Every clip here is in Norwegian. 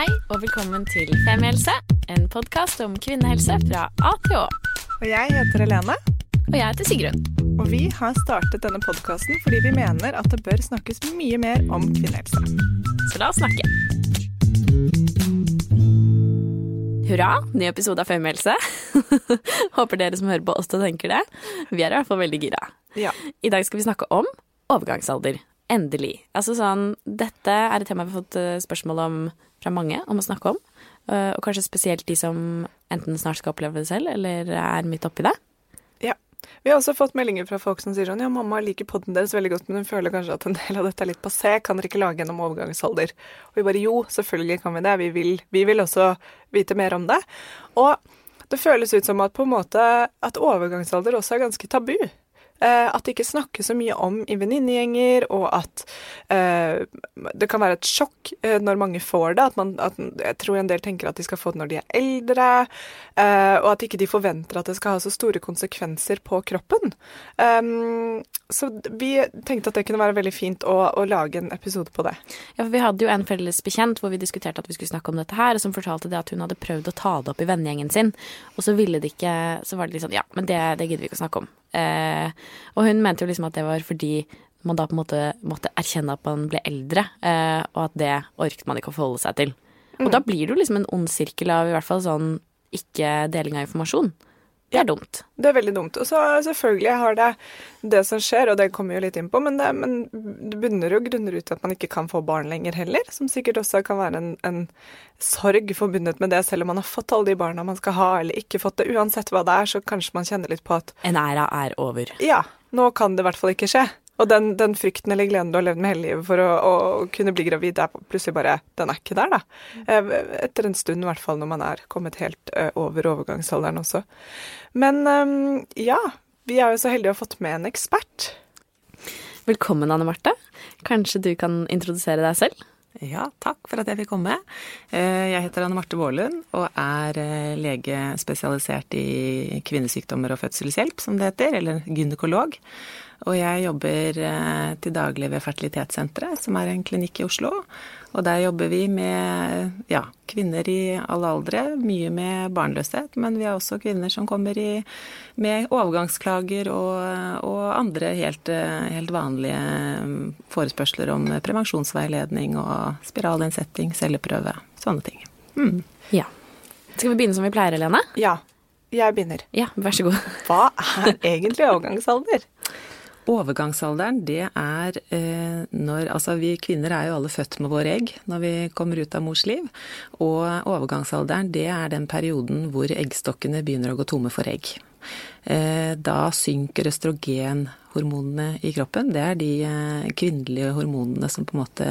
Hei og velkommen til Femihelse, en podkast om kvinnehelse fra A til Å. Og jeg heter Helene. Og jeg heter Sigrun. Og vi har startet denne podkasten fordi vi mener at det bør snakkes mye mer om kvinnehelse. Så la oss snakke. Hurra, ny episode av Femihelse. Håper dere som hører på også tenker det. Vi er i hvert fall veldig gira. Ja. I dag skal vi snakke om overgangsalder. Endelig. Altså sånn, dette er et tema vi har fått eh, spørsmål om fra mange om å snakke om. Eh, Og kanskje spesielt de som enten snart skal oppleve det selv, eller er midt oppi det. ja. Vi har også fått meldinger fra folk som sier sånn ja, mamma liker podden deres veldig godt, men hun føler kanskje at en del av dette er litt passé. Kan dere ikke lage en om overgangsalder? Og vi bare jo, selvfølgelig kan vi det. Vi vil, vi vil også vite mer om det. Og det føles ut som at på en måte at overgangsalder også er ganske tabu. Eh, at det ikke snakkes så mye om i venninnegjenger, og at eh, det kan være et sjokk eh, når mange får det. At man, at, jeg tror en del tenker at de skal få det når de er eldre, og at ikke de forventer at det skal ha så store konsekvenser på kroppen. Så vi tenkte at det kunne være veldig fint å, å lage en episode på det. Ja, for Vi hadde jo en felles bekjent hvor vi diskuterte at vi skulle snakke om dette her, og som fortalte det at hun hadde prøvd å ta det opp i vennegjengen sin, og så ville det ikke Så var det litt sånn Ja, men det, det gidder vi ikke å snakke om. Eh, og hun mente jo liksom at det var fordi man da på en måte måtte erkjenne at man ble eldre, eh, og at det orket man ikke å forholde seg til. Og da blir det jo liksom en ond sirkel av i hvert fall sånn ikke deling av informasjon. Det er dumt. Det er veldig dumt. Og så selvfølgelig har det det som skjer, og det kommer jo litt inn på, men det, men det bunner jo grunner ut at man ikke kan få barn lenger heller, som sikkert også kan være en, en sorg forbundet med det, selv om man har fått alle de barna man skal ha, eller ikke fått det. Uansett hva det er, så kanskje man kjenner litt på at En æra er over. ja, nå kan det i hvert fall ikke skje. Og den, den frykten eller gleden du har levd med hele livet for å, å kunne bli gravid, det er plutselig bare Den er ikke der, da. Eh, Etter en stund, i hvert fall når man er kommet helt over overgangsalderen også. Men ja, vi er jo så heldige å ha fått med en ekspert. Velkommen, Anne Marte. Kanskje du kan introdusere deg selv? Ja, takk for at jeg fikk komme. Eh, Jeg heter Anne Marte Vålund og er eh, lege spesialisert i kvinnesykdommer og fødselshjelp, som det heter, eller gynekolog. Og jeg jobber eh, til daglig ved Fertilitetssenteret, som er en klinikk i Oslo. Og der jobber vi med ja, kvinner i alle aldre, mye med barnløshet, men vi har også kvinner som kommer i, med overgangsklager og, og andre helt, eh, helt vanlige mm, forespørsler om prevensjonsveiledning og spiralinnsetting, celleprøve, sånne ting. Mm. Ja. Skal vi begynne som vi pleier, Helene? Ja, jeg begynner. Ja, vær så god. Hva er egentlig overgangsalder? Overgangsalderen, det er eh, når Altså, vi kvinner er jo alle født med våre egg når vi kommer ut av mors liv. Og overgangsalderen, det er den perioden hvor eggstokkene begynner å gå tomme for egg. Eh, da synker østrogenhormonene i kroppen. Det er de eh, kvinnelige hormonene som på en måte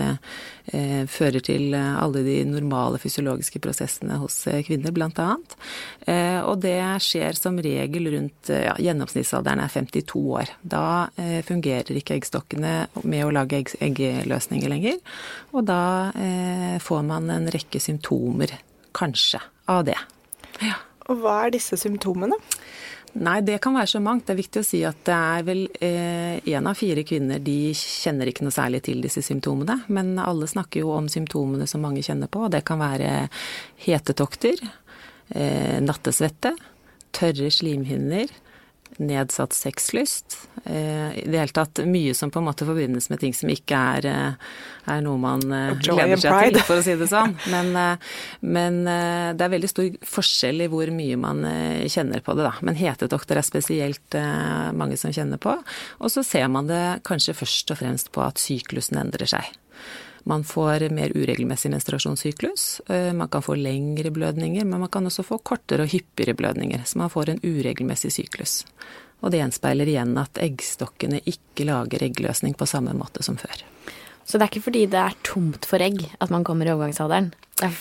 eh, fører til alle de normale fysiologiske prosessene hos kvinner. Eh, og det skjer som regel rundt ja, Gjennomsnittsalderen er 52 år. Da fungerer ikke eggstokkene med å lage egg, eggløsninger lenger. Og da får man en rekke symptomer, kanskje, av det. Ja. Og hva er disse symptomene? Nei, det kan være så mangt. Det er viktig å si at det er vel én av fire kvinner de kjenner ikke noe særlig til disse symptomene. Men alle snakker jo om symptomene som mange kjenner på. Det kan være hetetokter, eh, nattesvette, tørre slimhinner, nedsatt sexlyst. Eh, I det hele tatt mye som på en måte forbindes med ting som ikke er, eh, er noe man eh, gleder seg til, for å si det sånn. Men, men det er veldig stor forskjell i hvor mye man kjenner på det, da. Men hetetokter er spesielt mange som kjenner på. Og så ser man det kanskje først og fremst på at syklusen endrer seg. Man får mer uregelmessig menstruasjonssyklus. eh, Man kan få lengre blødninger, men man kan også få kortere og hyppigere blødninger. Så man får en uregelmessig syklus. Og det gjenspeiler igjen at eggstokkene ikke lager eggløsning på samme måte som før. Så det er ikke fordi det er tomt for egg at man kommer i overgangsalderen? Det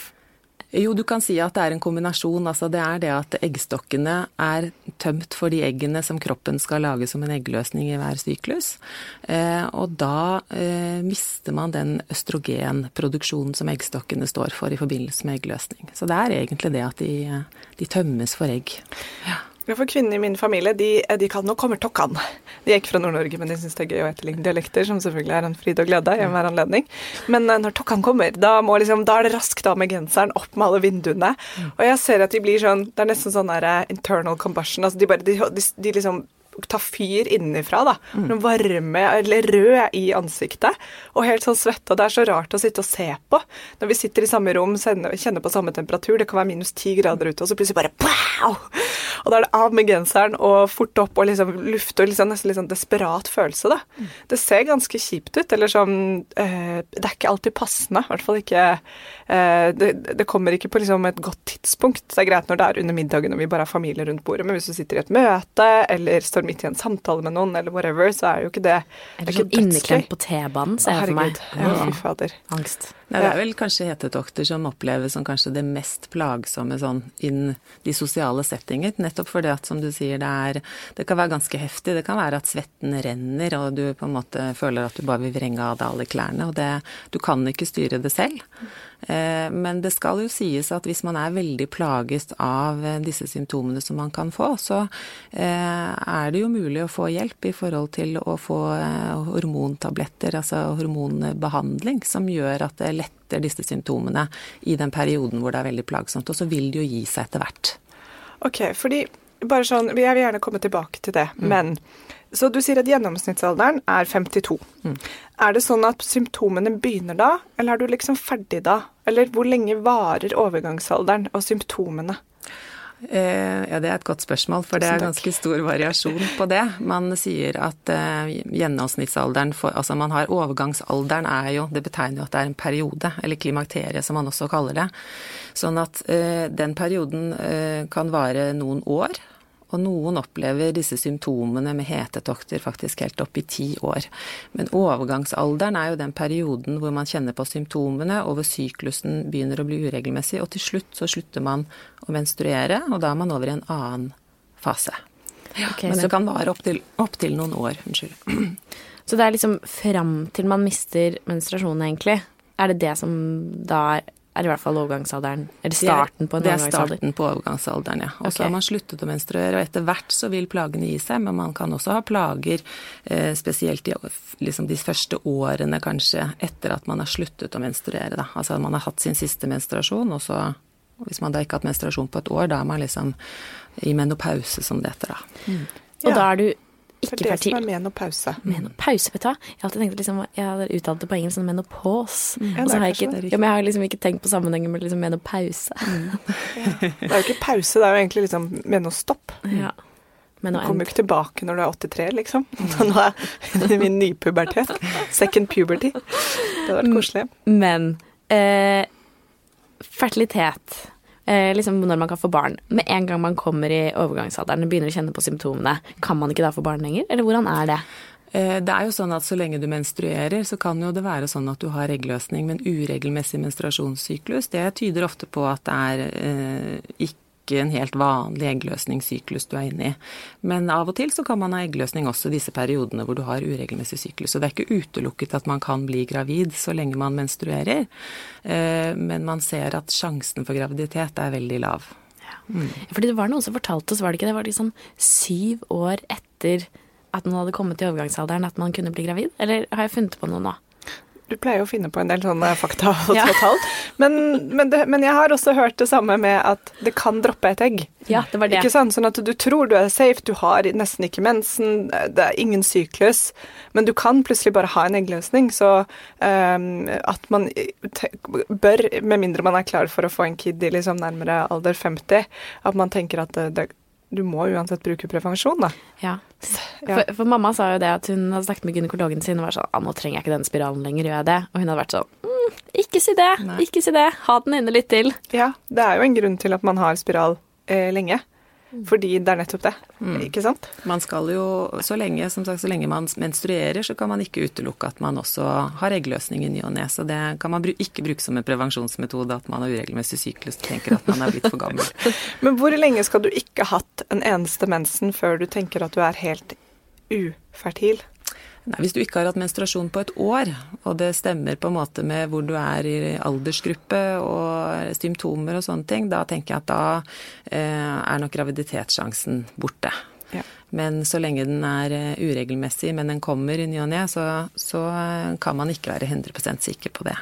Jo, du kan si at det er en kombinasjon. Altså det er det at eggstokkene er tømt for de eggene som kroppen skal lage som en eggløsning i hver syklus. Eh, og da eh, mister man den østrogenproduksjonen som eggstokkene står for i forbindelse med eggløsning. Så det er egentlig det at de, de tømmes for egg. Ja. Ja, for kvinnene i min familie, de, de kan Nå kommer tokkan. De er ikke fra Nord-Norge, men de syns det er gøy å etterligne dialekter, som selvfølgelig er en fryd og glede i enhver anledning. Men eh, når tokkan kommer, da, må liksom, da er det raskt av med genseren, opp med alle vinduene. Og jeg ser at de blir sånn Det er nesten sånn der, eh, internal combustion. Altså de bare de, de, de liksom ta fyr innenfra. da. Mm. Varme eller rød i ansiktet og helt sånn svette. Det er så rart å sitte og se på når vi sitter i samme rom, kjenner på samme temperatur. Det kan være minus ti grader ute, og så plutselig bare pow! Og da er det av med genseren og fort opp og liksom lufte og liksom, nesten sånn desperat følelse, da. Mm. Det ser ganske kjipt ut, eller sånn eh, Det er ikke alltid passende. I hvert fall ikke eh, det, det, kommer ikke på liksom et godt tidspunkt. Det er greit når det er under middagen og vi bare har familie rundt bordet, men hvis du sitter i et møte eller står midt i en samtale med noen, eller whatever, så er jo ikke det Eller sånn inneklemt på T-banen, ser jeg for meg. Ja, fy fader. Angst. Det er vel kanskje hetetokter som oppleves som kanskje det mest plagsomme sånn innen de sosiale settinger. Nettopp fordi at, som du sier, det er Det kan være ganske heftig. Det kan være at svetten renner, og du på en måte føler at du bare vil vrenge av deg alle klærne. Og det Du kan ikke styre det selv. Eh, men det skal jo sies at hvis man er veldig plaget av eh, disse symptomene som man kan få, så eh, er det jo mulig å få hjelp i forhold til å få hormontabletter, altså hormonbehandling, som gjør at det letter disse symptomene i den perioden hvor det er veldig plagsomt. Og så vil det jo gi seg etter hvert. Ok, fordi bare sånn, Jeg vil gjerne komme tilbake til det, mm. men så du sier at gjennomsnittsalderen er 52. Mm. Er det sånn at symptomene begynner da, eller er du liksom ferdig da? Eller hvor lenge varer overgangsalderen og symptomene? Eh, ja, Det er et godt spørsmål, for det er ganske stor variasjon på det. Man sier at eh, gjennomsnittsalderen for Altså man har overgangsalderen er jo Det betegner jo at det er en periode, eller klimakterie som man også kaller det. Sånn at eh, den perioden kan vare noen år. Og noen opplever disse symptomene med hetetokter faktisk helt opp i ti år. Men overgangsalderen er jo den perioden hvor man kjenner på symptomene, og hvor syklusen begynner å bli uregelmessig. Og til slutt så slutter man å menstruere, og da er man over i en annen fase. Okay, Men det kan vare opptil opp til noen år. Unnskyld. Så det er liksom fram til man mister menstruasjonen, egentlig? Er det det som da er er i hvert fall overgangsalderen. Eller starten på en overgangsalder. Det er starten på overgangsalderen, ja. Og så okay. har man sluttet å menstruere, og etter hvert så vil plagene gi seg, men man kan også ha plager eh, spesielt i liksom de første årene kanskje etter at man har sluttet å menstruere, da. Altså man har hatt sin siste menstruasjon, og så hvis man da ikke har hatt menstruasjon på et år, da er man liksom i menopause, som det heter da. Mm. Og ja. da er du ikke fertil. Det er det som er menopause. Menopause, vet du hva. Jeg har alltid tenkt liksom, jeg har uttalt det på engelsk som sånn menopause. Mm. Ja, og så har jeg ikke, ja, men jeg har liksom ikke tenkt på sammenhengen med liksom menopause. Mm. ja. Det er jo ikke pause, det er jo egentlig liksom menostopp. Ja. Men du kommer jo ikke tilbake når du er 83, liksom. Mm. Nå er jeg min nypubertet. Second puberty. Det hadde vært koselig. Men eh, fertilitet eh, liksom når man kan få barn. Med en gang man kommer i overgangsalderen og begynner å kjenne på symptomene, kan man ikke da få barn lenger, eller hvordan er det? Eh, det er jo sånn at Så lenge du menstruerer, så kan jo det være sånn at du har eggløsning. Men uregelmessig menstruasjonssyklus, det tyder ofte på at det er eh, ikke ikke en helt vanlig eggløsningssyklus du er inne i. Men av og til så kan man ha eggløsning også i disse periodene hvor du har uregelmessig syklus. Så det er ikke utelukket at man kan bli gravid så lenge man menstruerer. Eh, men man ser at sjansen for graviditet er veldig lav. Mm. Fordi det var noen som fortalte oss, var det ikke det, var liksom syv år etter at man hadde kommet til overgangsalderen at man kunne bli gravid? Eller har jeg funnet på noe nå? Du pleier å finne på en del sånne fakta og ja. tall. Men, men, men, jeg har også hørt det samme med at det kan droppe et egg. Ja, det var det. Ikke sant? Sånn at du tror du er safe, du har nesten ikke mensen, det er ingen syklus, men du kan plutselig bare ha en eggløsning. Så um, at man bør, med mindre man er klar for å få en kid i liksom nærmere alder 50, at man tenker at det, det du må uansett bruke prevensjon, da. Ja. For, for, mamma sa jo det at hun hadde snakket med gynekologen sin og var sånn ah, 'Nå trenger jeg ikke den spiralen lenger, gjør jeg det?' Og hun hadde vært sånn mm, 'Ikke si det, Nei. ikke si det. Ha den inne litt til'. Ja, det er jo en grunn til at man har spiral eh, lenge. Fordi det er nettopp det, mm. ikke sant? Man skal jo, så lenge, som sagt, så lenge man menstruerer, så kan man ikke utelukke at man også har eggløsning i ny og ne. Så det kan man ikke bruke som en prevensjonsmetode at man har uregelmessig syklus og tenker at man er blitt for gammel. Men hvor lenge skal du ikke ha hatt en eneste mensen før du tenker at du er helt ufertil? Nei, Hvis du ikke har hatt menstruasjon på et år, og det stemmer på en måte med hvor du er i aldersgruppe og symptomer og sånne ting, da tenker jeg at da eh, er nok graviditetssjansen borte. Ja. Men så lenge den er eh, uregelmessig, men den kommer i ny og ne, så, så kan man ikke være 100% sikker på det.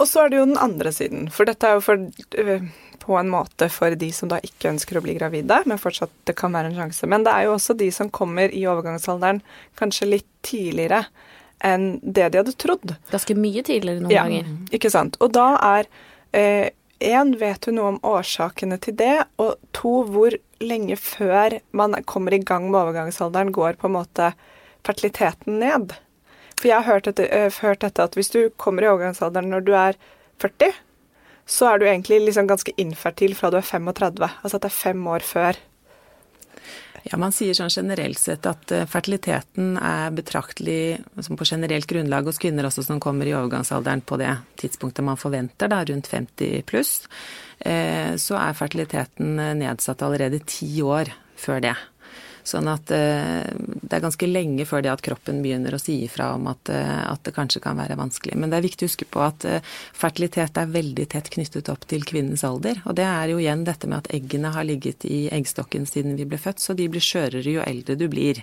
Og så er det jo den andre siden. For dette er jo for, øh, på en måte for de som da ikke ønsker å bli gravide, men fortsatt det kan være en sjanse. Men det er jo også de som kommer i overgangsalderen kanskje litt tidligere enn det de hadde trodd. Ganske mye tidligere noen ja, ganger. Ikke sant. Og da er én, eh, vet du noe om årsakene til det? Og to, hvor lenge før man kommer i gang med overgangsalderen, går på en måte fertiliteten ned? For jeg har hørt dette, øh, hørt dette, at hvis du kommer i overgangsalderen når du er 40, så er du egentlig liksom ganske infertil fra du er 35. Altså at det er fem år før. Ja, Man sier sånn generelt sett at øh, fertiliteten er betraktelig på generelt grunnlag hos kvinner også som kommer i overgangsalderen på det tidspunktet man forventer, da, rundt 50 pluss. Eh, så er fertiliteten nedsatt allerede ti år før det. Sånn at eh, det er ganske lenge før det at kroppen begynner å si ifra om at, eh, at, det kanskje kan være vanskelig. Men det er viktig å huske på at eh, fertilitet er veldig tett knyttet opp til kvinnens alder. Og det er jo igjen dette med at eggene har ligget i eggstokken siden vi ble født, så de blir skjørere jo eldre du blir.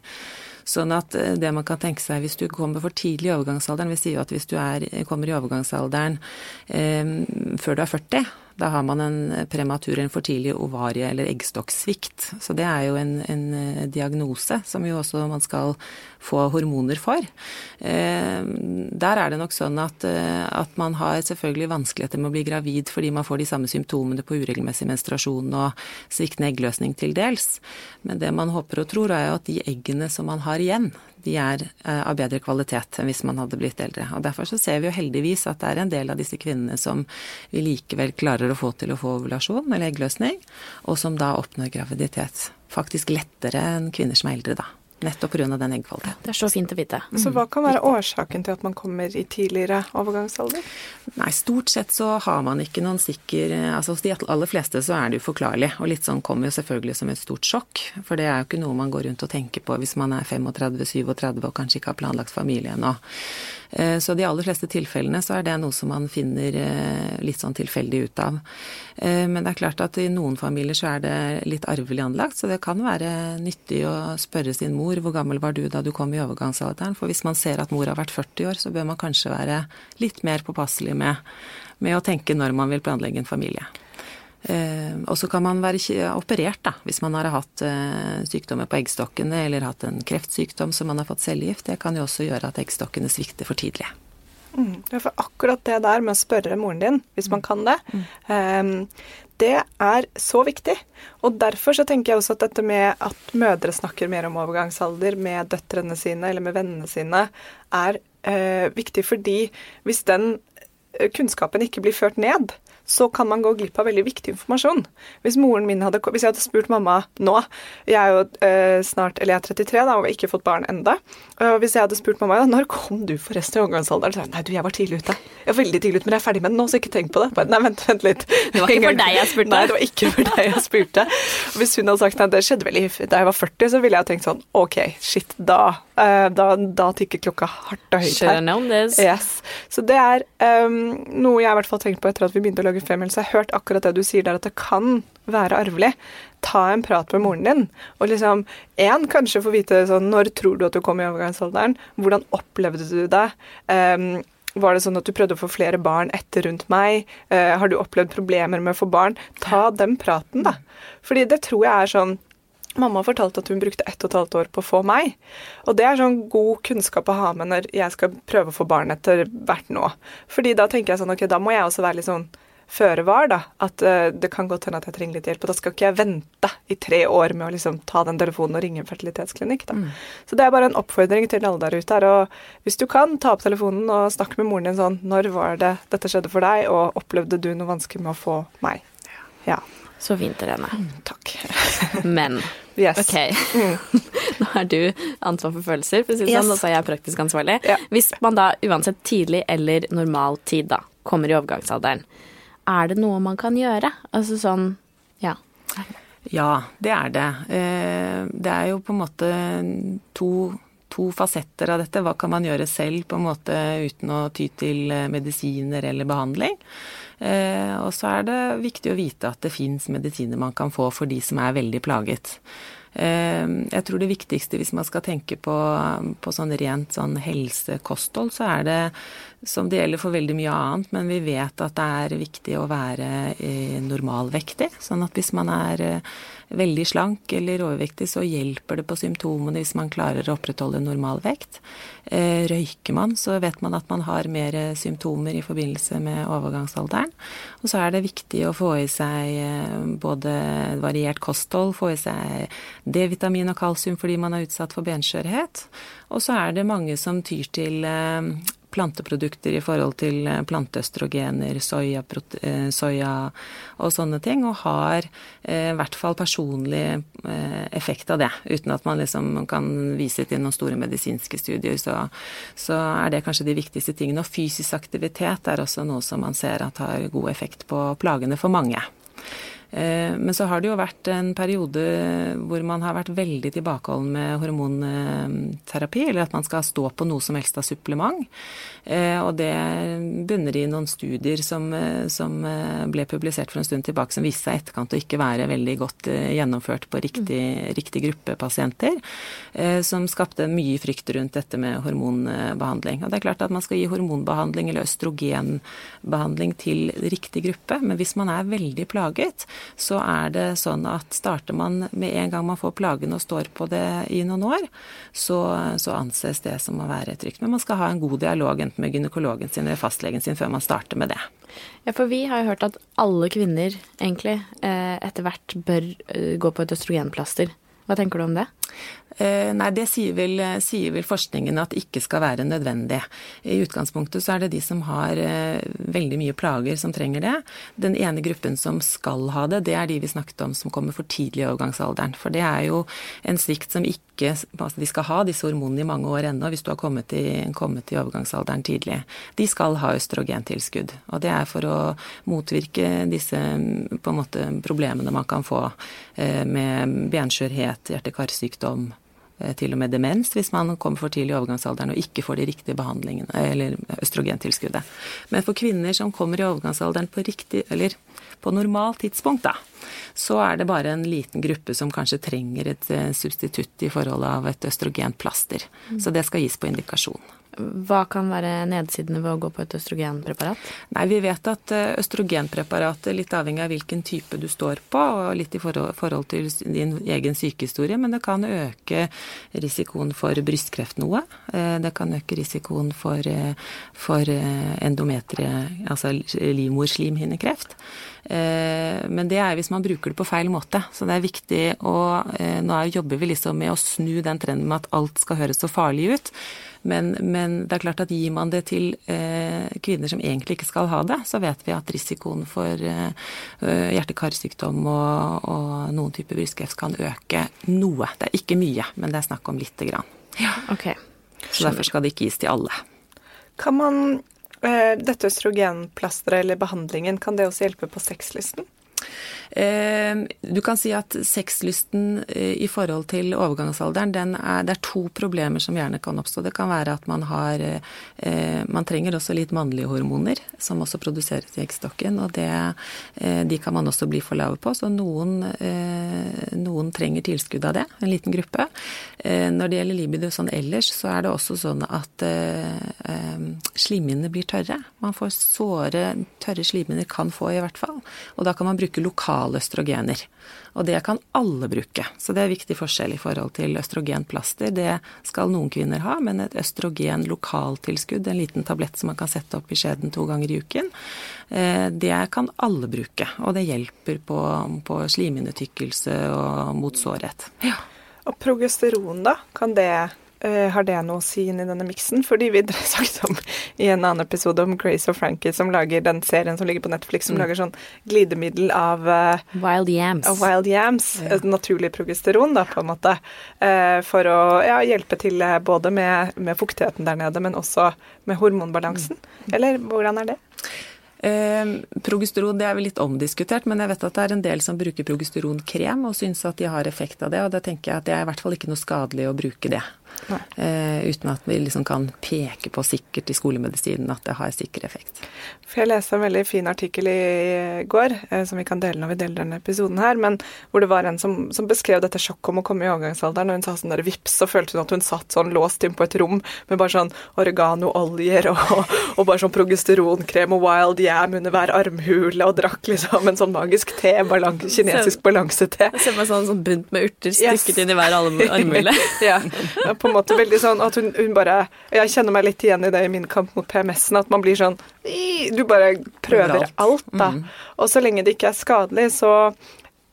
Sånn at det man kan tenke seg hvis du kommer for tidlig i overgangsalderen Vi sier jo at hvis du er, kommer i overgangsalderen eh, før du er 40, da har man en prematur, en for tidlig ovarie- eller eggstokksvikt. Så det er jo en, en, eh, diagnose som jo også man skal få hormoner for. Eh, der er det nok sånn at, eh, at, man har selvfølgelig vanskeligheter med å bli gravid fordi man får de samme symptomene på uregelmessig menstruasjon og sviktende eggløsning til dels. Men det man håper og tror er jo at de eggene som man har igjen, de er eh, av bedre kvalitet enn hvis man hadde blitt eldre. Og Derfor så ser vi jo heldigvis at det er en del av disse kvinnene som vi likevel klarer å få til å få ovulasjon eller eggløsning, og som da oppnår graviditet. Faktisk lettere enn kvinner som er eldre, da. Nettopp pga. den eggkvaliteten. Det er så fint å vite. Så hva kan være årsaken til at man kommer i tidligere overgangsalder? Nei, stort sett så har man ikke noen sikker Altså hos de aller fleste så er det uforklarlig. Og litt sånn kommer jo selvfølgelig som et stort sjokk. For det er jo ikke noe man går rundt og tenker på hvis man er 35-37 og kanskje ikke har planlagt familie ennå. Eh, så de aller fleste tilfellene så er det noe som man finner eh, litt sånn tilfeldig ut av. Eh, men det er klart at i noen familier så er det litt arvelig anlagt, så det kan være nyttig å spørre sin mor hvor gammel var du da du kom i overgangsalderen. For hvis man ser at mor har vært 40 år, så bør man kanskje være litt mer påpasselig med, med å tenke når man vil planlegge en familie. Eh, og så kan man være operert da, hvis man har hatt eh, sykdommer på eggstokkene eller hatt en kreftsykdom som man har fått cellegift. Det kan jo også gjøre at eggstokkene svikter for tidlig. Mm, for akkurat det der med å spørre moren din, hvis man kan det, mm. um, det er så viktig. Og derfor så tenker jeg også at dette med at mødre snakker mer om overgangsalder med døtrene sine eller med vennene sine, er uh, viktig fordi hvis den kunnskapen ikke blir ført ned, så kan man gå glipp av veldig viktig informasjon. Hvis moren min hadde, hvis jeg hadde spurt mamma nå Jeg er jo eh, snart, eller jeg er 33 da, og har ikke fått barn enda. Og hvis jeg hadde spurt mamma ja, når kom du forresten i overgangsalderen, så jeg nei du, jeg var tidlig ute. Jeg var veldig tidlig ute, men jeg er ferdig med den nå, så ikke tenk på det. Bare, nei, vent, vent litt. Det var ikke for deg jeg spurte? Nei, det var ikke for deg jeg spurte. Og hvis hun hadde sagt nei, det skjedde vel da jeg var 40, så ville jeg tenkt sånn OK, shit, da, uh, da, da tikker klokka hardt og høyt her. Yes. Så det er um, noe jeg i hvert fall tenkte på etter at vi begynte å lage Så jeg har hørt akkurat det du sier der, at det kan være arvelig. Ta en prat med moren din, og liksom én, kanskje få vite sånn Når tror du at du kom i overgangsalderen? Hvordan opplevde du det? Um, var det sånn at du prøvde å få flere barn etter rundt meg? Uh, har du opplevd problemer med å få barn? Ta den praten, da. Fordi det tror jeg er sånn Mamma fortalte at hun brukte ett og et halvt år på å få meg. Og det er sånn god kunnskap å ha med når jeg skal prøve å få barn etter hvert nå. Fordi da tenker jeg sånn ok, da må jeg også være litt sånn føre var, da. At uh, det kan godt hende at jeg trenger litt hjelp. Og da skal ikke jeg vente i tre år med å liksom ta den telefonen og ringe en fertilitetsklinikk, da. Mm. Så det er bare en oppfordring til alle der ute her. Og hvis du kan, ta opp telefonen og snakke med moren din sånn Når var det dette skjedde for deg, og opplevde du noe vanskelig med å få meg? Ja. Så fint, Irene. Mm, takk. Men yes. ok, mm. nå er du ansvar for følelser, for å si det yes. sånn, og så er jeg praktisk ansvarlig. Ja. Hvis man da uansett tidlig eller normal tid da kommer i overgangsalderen, er det noe man kan gjøre? Altså sånn, ja. Ja, det er det. Eh, det er jo på en måte to to fasetter av dette. Hva kan man gjøre selv på en måte uten å ty til medisiner eller behandling? Og så er det viktig å vite at det fins medisiner man kan få for de som er veldig plaget. Jeg tror det viktigste hvis man skal tenke på, på sånn rent sånn helsekosthold, så er det som det gjelder for veldig mye annet, men vi vet at det er viktig å være normalvektig. Sånn at hvis man er veldig slank eller overvektig, så hjelper det på symptomene hvis man klarer å opprettholde normal vekt. Eh, røyker man, så vet man at man har mer symptomer i forbindelse med overgangsalderen. Og så er det viktig å få i seg eh, både variert kosthold, få i seg D-vitamin og kalsium fordi man er utsatt for benskjørhet. Og så er det mange som tyr til eh, planteprodukter i forhold til eh, planteøstrogener, soya, eh, soya, og sånne ting, og har eh, i hvert fall personlig effekt av det. Uten at man liksom kan vise til noen store medisinske studier, så, så er det kanskje de viktigste tingene. Og fysisk aktivitet er også noe som man ser at har god effekt på plagene for mange. Eh, men så har det jo vært en periode hvor man har vært veldig tilbakeholden med hormonterapi, eller at man skal stå på noe som helst av supplement. Eh, og det bunner i noen studier som, eh, som ble publisert for en stund tilbake, som viste seg etterkant å ikke være veldig godt gjennomført på riktig, riktig gruppe pasienter, som skapte mye frykt rundt dette med hormonbehandling. Og det er klart at man skal gi hormonbehandling eller østrogenbehandling til riktig gruppe, men hvis man er veldig plaget, så er det sånn at starter man med en gang man får plagen og står på det i noen år, så, så anses det som å være trygt. Men man skal ha en god dialog enten med gynekologen sin eller fastlegen sin før man starter med det. Ja, for vi har jo hørt at alle kvinner egentlig eh, etter hvert bør eh, gå på et østrogenplaster. Hva tenker du om det? Eh, nei, det sier vel, sier vel, forskningen at ikke skal være nødvendig. I utgangspunktet så er det de som har eh, veldig mye plager som trenger det. Den ene gruppen som skal ha det, det er de vi snakket om som kommer for tidlig i overgangsalderen. For det er jo en svikt som ikke altså De skal ha disse hormonene i mange år ennå hvis du har kommet i, kommet i overgangsalderen tidlig. De skal ha østrogentilskudd. Og det er for å motvirke disse på en måte problemene man kan få eh, med benskjørhet, hjerte-karsykdom til og med demens hvis man kommer for tidlig i overgangsalderen og ikke får de riktige behandlingene, eller østrogentilskuddet. Men for kvinner som kommer i overgangsalderen på riktig, eller på normalt tidspunkt, da, så er det bare en liten gruppe som kanskje trenger et eh, substitutt i forhold av et østrogenplaster. Mm. Så det skal gis på indikasjon. Hva kan være nedsidene ved å gå på et østrogenpreparat? Nei, Vi vet at eh, østrogenpreparatet, litt avhengig av hvilken type du står på, og litt i forhold til din egen sykehistorie, men det kan øke risikoen for brystkreft noe. Eh, det kan øke risikoen for, eh, for endometrie, altså livmorslimhinnekreft. Men det er hvis man bruker det på feil måte. Så det er viktig å Nå jobber vi liksom med å snu den trenden med at alt skal høres så farlig ut. Men, men, det er klart at gir man det til eh, kvinner som egentlig ikke skal ha det, så vet vi at risikoen for eh, hjerte-karsykdom og, og, noen typer brystkreft kan øke noe. Det er ikke mye, men det er snakk om lite grann. Ja, okay. Så derfor skal det ikke gis til alle. Kan man eh, dette østrogenplasteret eller behandlingen, kan det også hjelpe på sexlysten? Ehm, du kan si at sexlysten eh, i forhold til overgangsalderen, er, det er to problemer som gjerne kan oppstå. Det kan være at man har eh, Man trenger også litt mannlige hormoner, som også produseres i eggstokken. Og det, eh, de kan man også bli for lave på. Så noen, noen trenger tilskudd av det, en liten gruppe. Når det gjelder libido sånn ellers, så er det også sånn at slimhinnene blir tørre. Man får såre, tørre slimhinner kan få i hvert fall. Og da kan man bruke lokal lokale østrogener. Og det kan alle bruke. Så det er viktig forskjell i forhold til østrogenplaster. Det skal noen kvinner ha, men et østrogen lokaltilskudd, en liten tablett som man kan sette opp i skjeden to ganger i uken, eh, det kan alle bruke. Og det hjelper på, på slimhinnetykkelse og mot sårhet. Ja. Og progesteron, da? Kan det Uh, har det noe å si inn i denne miksen? Fordi vi snakket om i en annen episode om Grace og Frankie som lager den serien som ligger på Netflix, som mm. lager sånn glidemiddel av uh, Wild yams. Av wild yams ja. naturlig progesteron, da, på en måte. Uh, for å ja, hjelpe til både med, med, fuktigheten der nede, men også med hormonbalansen. Mm. Eller hvordan er det? Eh, progesteron det er vel litt omdiskutert, men jeg vet at det er en del som bruker progesteronkrem og syns at de har effekt av det. Og da tenker jeg at det er i hvert fall ikke noe skadelig å bruke det. Eh, uten at vi liksom kan peke på sikkert i skolemedisinen at det har sikker effekt. For jeg leste en veldig fin artikkel i går, eh, som vi kan dele når vi deler denne episoden her, men hvor det var en som, som beskrev dette sjokket om å komme i overgangsalderen, og hun sa sånn der vips, så følte hun at hun satt sånn låst inn på et rom med bare sånn oreganooljer og, og bare sånn progesteronkrem og wild yam under hver armhule, og drakk liksom en sånn magisk te, balan kinesisk balansete. Ser meg sånn, sånn bunt med urter stykket yes. inn i hver armhule. ja, på en måte veldig sånn at hun, hun, bare Jeg kjenner meg litt igjen i det i min kamp mot PMS-en, at man blir sånn Du bare prøver alt, da. Mm. Og så lenge det ikke er skadelig, så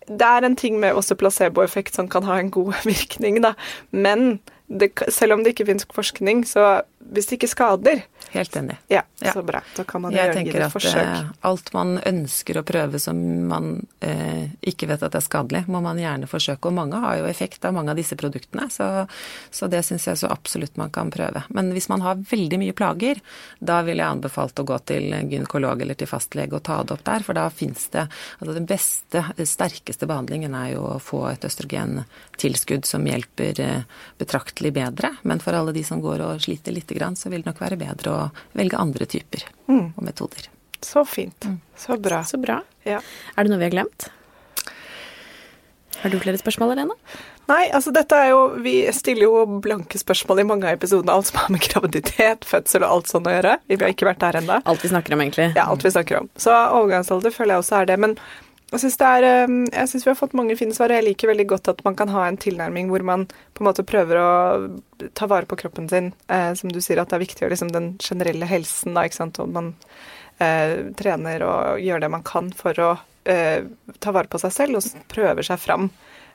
det er en ting med også placeboeffekt som kan ha en god virkning, da. Men det, selv om det ikke finnes forskning, så hvis det ikke skader, Helt enig. Ja, ja. Så bra. Da kan man jeg gjøre et forsøk. Jeg tenker at alt man ønsker å prøve som man eh, ikke vet at er skadelig, må man gjerne forsøke. Og mange har jo effekt av mange av disse produktene, så, så det syns jeg så absolutt man kan prøve. Men hvis man har veldig mye plager, da vil jeg anbefalt å gå til gynekolog eller til fastlege og ta det opp der, for da fins det Altså den beste, sterkeste behandlingen er jo å få et østrogentilskudd som hjelper eh, betraktelig bedre. Men for alle de som går og sliter lite grann, så vil det nok være bedre å velge andre typer mm. og metoder. Så fint. Mm. Så bra. Så bra. Ja. Er det noe vi har glemt? Har du flere spørsmål, Helene? Nei, altså dette er jo Vi stiller jo blanke spørsmål i mange av episodene. Alt som har med graviditet, fødsel og alt sånn å gjøre. Vi har ikke vært der ennå. Alt vi snakker om, egentlig. Ja, alt vi snakker om. Så overgangsalder føler jeg også er det. Men jeg syns vi har fått mange fine svar. Jeg liker veldig godt at man kan ha en tilnærming hvor man på en måte prøver å ta vare på kroppen sin. Eh, som du sier, at det er viktig liksom, den generelle helsen, da, ikke sant. Og man eh, trener og gjør det man kan for å eh, ta vare på seg selv, og prøver seg fram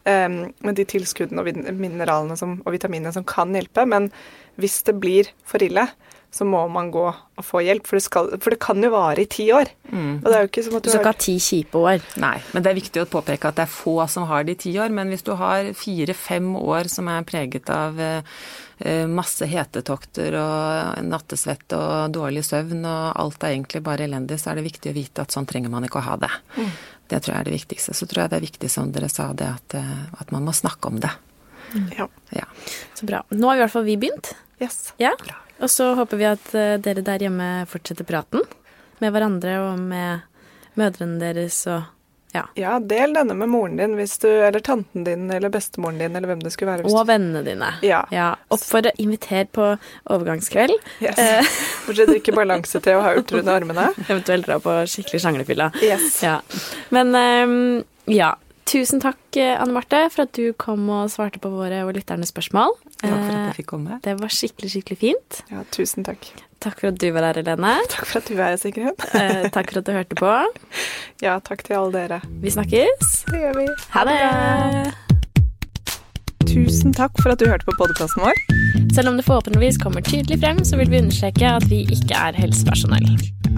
eh, med de tilskuddene og mineralene som, og vitaminene som kan hjelpe. Men hvis det blir for ille, så må man gå og få hjelp. For det, skal, for det kan jo vare i ti år. Mm. Og det er jo ikke som at du, du skal ikke ha ti kjipe år. Nei, men det er viktig å påpeke at det er få som har det i ti år. Men hvis du har fire-fem år som er preget av eh, masse hetetokter og nattesvett og dårlig søvn, og alt er egentlig bare elendig, så er det viktig å vite at sånn trenger man ikke å ha det. Mm. Det tror jeg er det viktigste. Så tror jeg det er viktig, som dere sa, det at, eh, at man må snakke om det. Mm. Ja. ja. Så bra. Nå har i hvert fall vi begynt. Yes. Ja. Og så håper vi at eh, dere der hjemme fortsetter praten med hverandre og med mødrene deres og ja. ja, del denne med moren din, hvis du, eller tanten din, eller bestemoren din, eller hvem det skulle være. og vennene dine. Ja. ja. Oppfordre, inviter på overgangskveld. Yes. Eh. å drikke balansete og ha urter under armene. Eventuelt dra på skikkelig sjanglefylla. Yes. Ja. Men um, ja. Tusen takk, eh, Anne Marte, for at du kom og svarte på våre og lytternes spørsmål. Takk for at jeg fikk komme. Det var skikkelig, skikkelig fint. Ja, tusen takk. Takk for at du var her, Helene. Takk for at du var her, Sigrun. eh, takk for at du hørte på. Ja, takk til alle dere. Vi snakkes. Det gjør vi. Ha det. Tusen takk for at du hørte på podkasten vår. Selv om det forhåpentligvis kommer tydelig frem, så vil vi understreke at vi ikke er helsepersonell.